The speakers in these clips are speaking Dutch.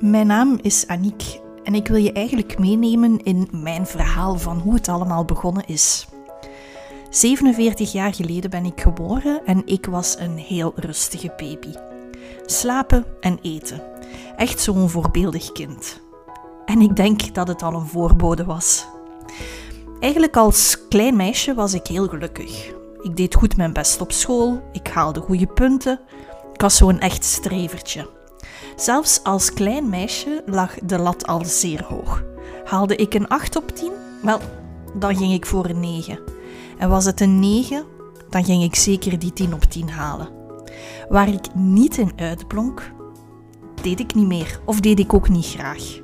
Mijn naam is Aniek en ik wil je eigenlijk meenemen in mijn verhaal van hoe het allemaal begonnen is. 47 jaar geleden ben ik geboren en ik was een heel rustige baby. Slapen en eten. Echt zo'n voorbeeldig kind. En ik denk dat het al een voorbode was. Eigenlijk als klein meisje was ik heel gelukkig. Ik deed goed mijn best op school, ik haalde goede punten. Ik was zo'n echt strevertje. Zelfs als klein meisje lag de lat al zeer hoog. Haalde ik een 8 op 10? Wel, dan ging ik voor een 9. En was het een 9, dan ging ik zeker die 10 op 10 halen. Waar ik niet in uitblonk, deed ik niet meer of deed ik ook niet graag.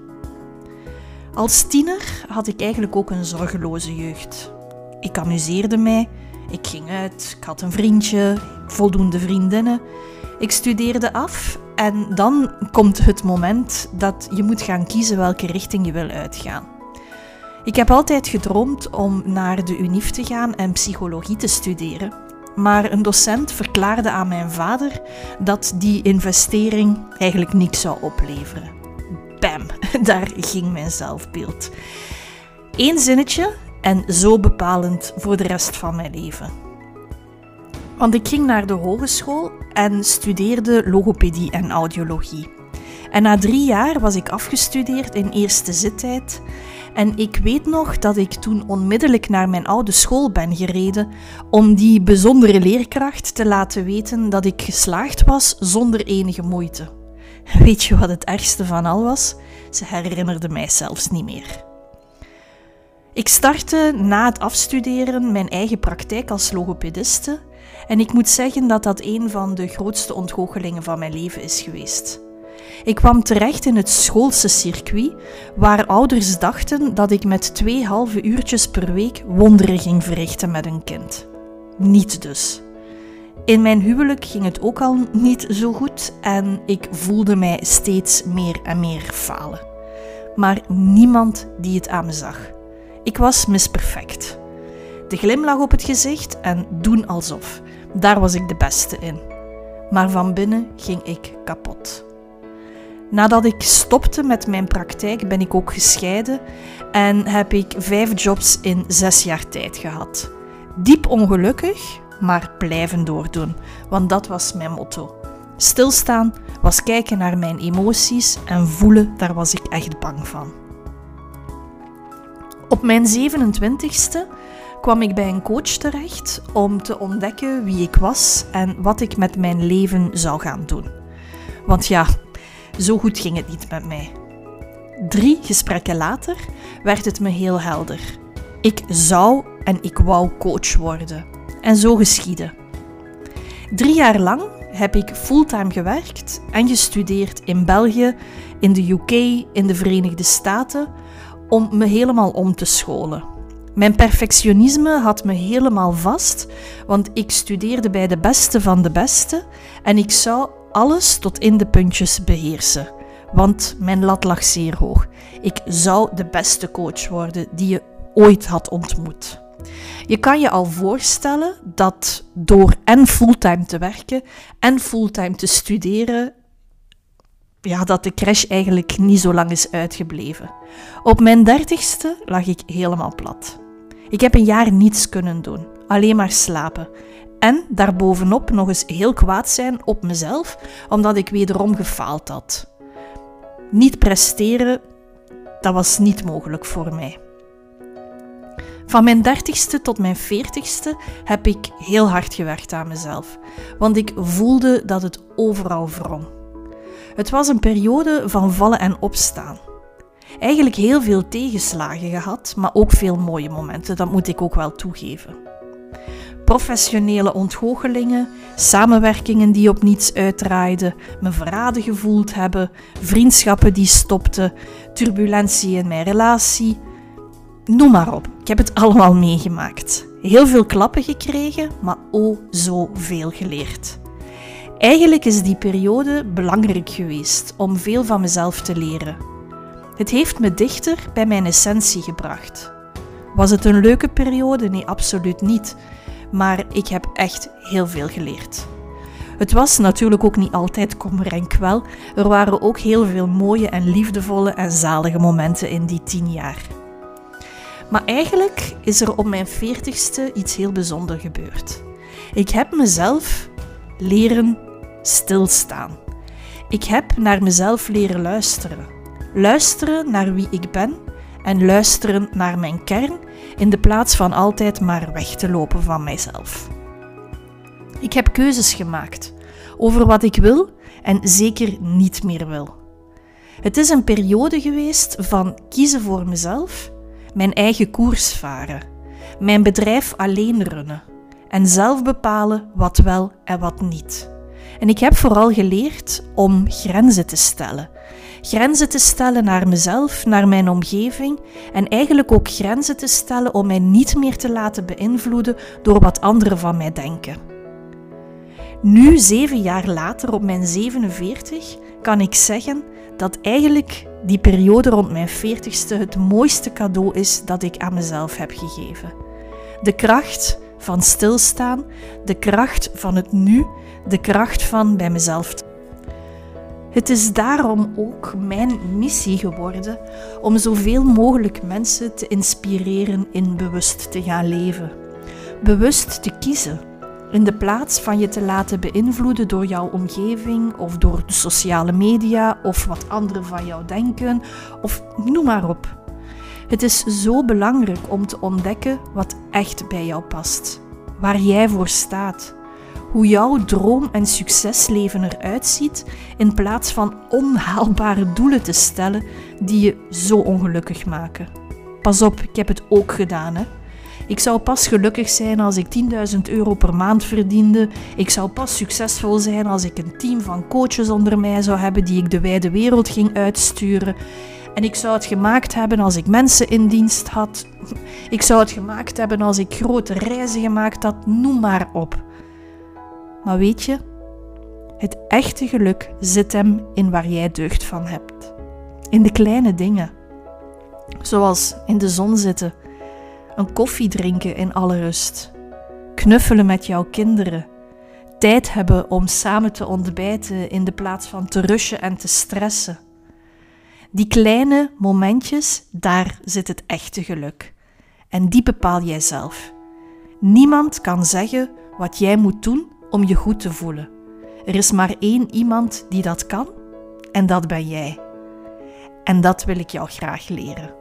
Als tiener had ik eigenlijk ook een zorgeloze jeugd. Ik amuseerde mij, ik ging uit, ik had een vriendje, voldoende vriendinnen. Ik studeerde af en dan komt het moment dat je moet gaan kiezen welke richting je wil uitgaan. Ik heb altijd gedroomd om naar de UNIF te gaan en psychologie te studeren. Maar een docent verklaarde aan mijn vader dat die investering eigenlijk niks zou opleveren. Bam, daar ging mijn zelfbeeld. Eén zinnetje en zo bepalend voor de rest van mijn leven. Want ik ging naar de hogeschool en studeerde logopedie en audiologie. En na drie jaar was ik afgestudeerd in eerste zittijd. En ik weet nog dat ik toen onmiddellijk naar mijn oude school ben gereden om die bijzondere leerkracht te laten weten dat ik geslaagd was zonder enige moeite. Weet je wat het ergste van al was? Ze herinnerde mij zelfs niet meer. Ik startte na het afstuderen mijn eigen praktijk als logopediste en ik moet zeggen dat dat een van de grootste ontgoochelingen van mijn leven is geweest. Ik kwam terecht in het schoolse circuit, waar ouders dachten dat ik met twee halve uurtjes per week wonderen ging verrichten met een kind. Niet dus. In mijn huwelijk ging het ook al niet zo goed en ik voelde mij steeds meer en meer falen. Maar niemand die het aan me zag. Ik was misperfect. De glimlach op het gezicht en doen alsof. Daar was ik de beste in. Maar van binnen ging ik kapot. Nadat ik stopte met mijn praktijk ben ik ook gescheiden en heb ik vijf jobs in zes jaar tijd gehad. Diep ongelukkig, maar blijven doordoen, want dat was mijn motto. Stilstaan was kijken naar mijn emoties en voelen, daar was ik echt bang van. Op mijn 27ste kwam ik bij een coach terecht om te ontdekken wie ik was en wat ik met mijn leven zou gaan doen. Want ja, zo goed ging het niet met mij. Drie gesprekken later werd het me heel helder. Ik zou en ik wou coach worden. En zo geschiedde. Drie jaar lang heb ik fulltime gewerkt en gestudeerd in België, in de UK, in de Verenigde Staten, om me helemaal om te scholen. Mijn perfectionisme had me helemaal vast, want ik studeerde bij de beste van de beste en ik zou alles tot in de puntjes beheersen. Want mijn lat lag zeer hoog. Ik zou de beste coach worden die je ooit had ontmoet. Je kan je al voorstellen dat door en fulltime te werken en fulltime te studeren, ja, dat de crash eigenlijk niet zo lang is uitgebleven. Op mijn dertigste lag ik helemaal plat. Ik heb een jaar niets kunnen doen, alleen maar slapen. En daarbovenop nog eens heel kwaad zijn op mezelf, omdat ik wederom gefaald had. Niet presteren, dat was niet mogelijk voor mij. Van mijn dertigste tot mijn veertigste heb ik heel hard gewerkt aan mezelf, want ik voelde dat het overal wrong. Het was een periode van vallen en opstaan. Eigenlijk heel veel tegenslagen gehad, maar ook veel mooie momenten, dat moet ik ook wel toegeven. Professionele ontgoochelingen, samenwerkingen die op niets uitdraaiden, me verraden gevoeld hebben, vriendschappen die stopten, turbulentie in mijn relatie. Noem maar op, ik heb het allemaal meegemaakt. Heel veel klappen gekregen, maar oh zo veel geleerd. Eigenlijk is die periode belangrijk geweest om veel van mezelf te leren. Het heeft me dichter bij mijn essentie gebracht. Was het een leuke periode? Nee, absoluut niet. Maar ik heb echt heel veel geleerd. Het was natuurlijk ook niet altijd kommer en kwel. Er waren ook heel veel mooie en liefdevolle en zalige momenten in die tien jaar. Maar eigenlijk is er op mijn veertigste iets heel bijzonders gebeurd. Ik heb mezelf leren stilstaan. Ik heb naar mezelf leren luisteren. Luisteren naar wie ik ben en luisteren naar mijn kern in de plaats van altijd maar weg te lopen van mijzelf. Ik heb keuzes gemaakt over wat ik wil en zeker niet meer wil. Het is een periode geweest van kiezen voor mezelf, mijn eigen koers varen, mijn bedrijf alleen runnen en zelf bepalen wat wel en wat niet. En ik heb vooral geleerd om grenzen te stellen. Grenzen te stellen naar mezelf, naar mijn omgeving en eigenlijk ook grenzen te stellen om mij niet meer te laten beïnvloeden door wat anderen van mij denken. Nu, zeven jaar later, op mijn 47, kan ik zeggen dat eigenlijk die periode rond mijn 40ste het mooiste cadeau is dat ik aan mezelf heb gegeven. De kracht van stilstaan, de kracht van het nu, de kracht van bij mezelf. Het is daarom ook mijn missie geworden om zoveel mogelijk mensen te inspireren in bewust te gaan leven. Bewust te kiezen in de plaats van je te laten beïnvloeden door jouw omgeving of door de sociale media of wat anderen van jou denken of noem maar op. Het is zo belangrijk om te ontdekken wat echt bij jou past, waar jij voor staat, hoe jouw droom- en succesleven eruit ziet, in plaats van onhaalbare doelen te stellen die je zo ongelukkig maken. Pas op, ik heb het ook gedaan, hè. Ik zou pas gelukkig zijn als ik 10.000 euro per maand verdiende. Ik zou pas succesvol zijn als ik een team van coaches onder mij zou hebben die ik de wijde wereld ging uitsturen. En ik zou het gemaakt hebben als ik mensen in dienst had. Ik zou het gemaakt hebben als ik grote reizen gemaakt had, noem maar op. Maar weet je, het echte geluk zit hem in waar jij deugd van hebt. In de kleine dingen. Zoals in de zon zitten een koffie drinken in alle rust, knuffelen met jouw kinderen, tijd hebben om samen te ontbijten in de plaats van te rushen en te stressen. Die kleine momentjes, daar zit het echte geluk. En die bepaal jij zelf. Niemand kan zeggen wat jij moet doen om je goed te voelen. Er is maar één iemand die dat kan, en dat ben jij. En dat wil ik jou graag leren.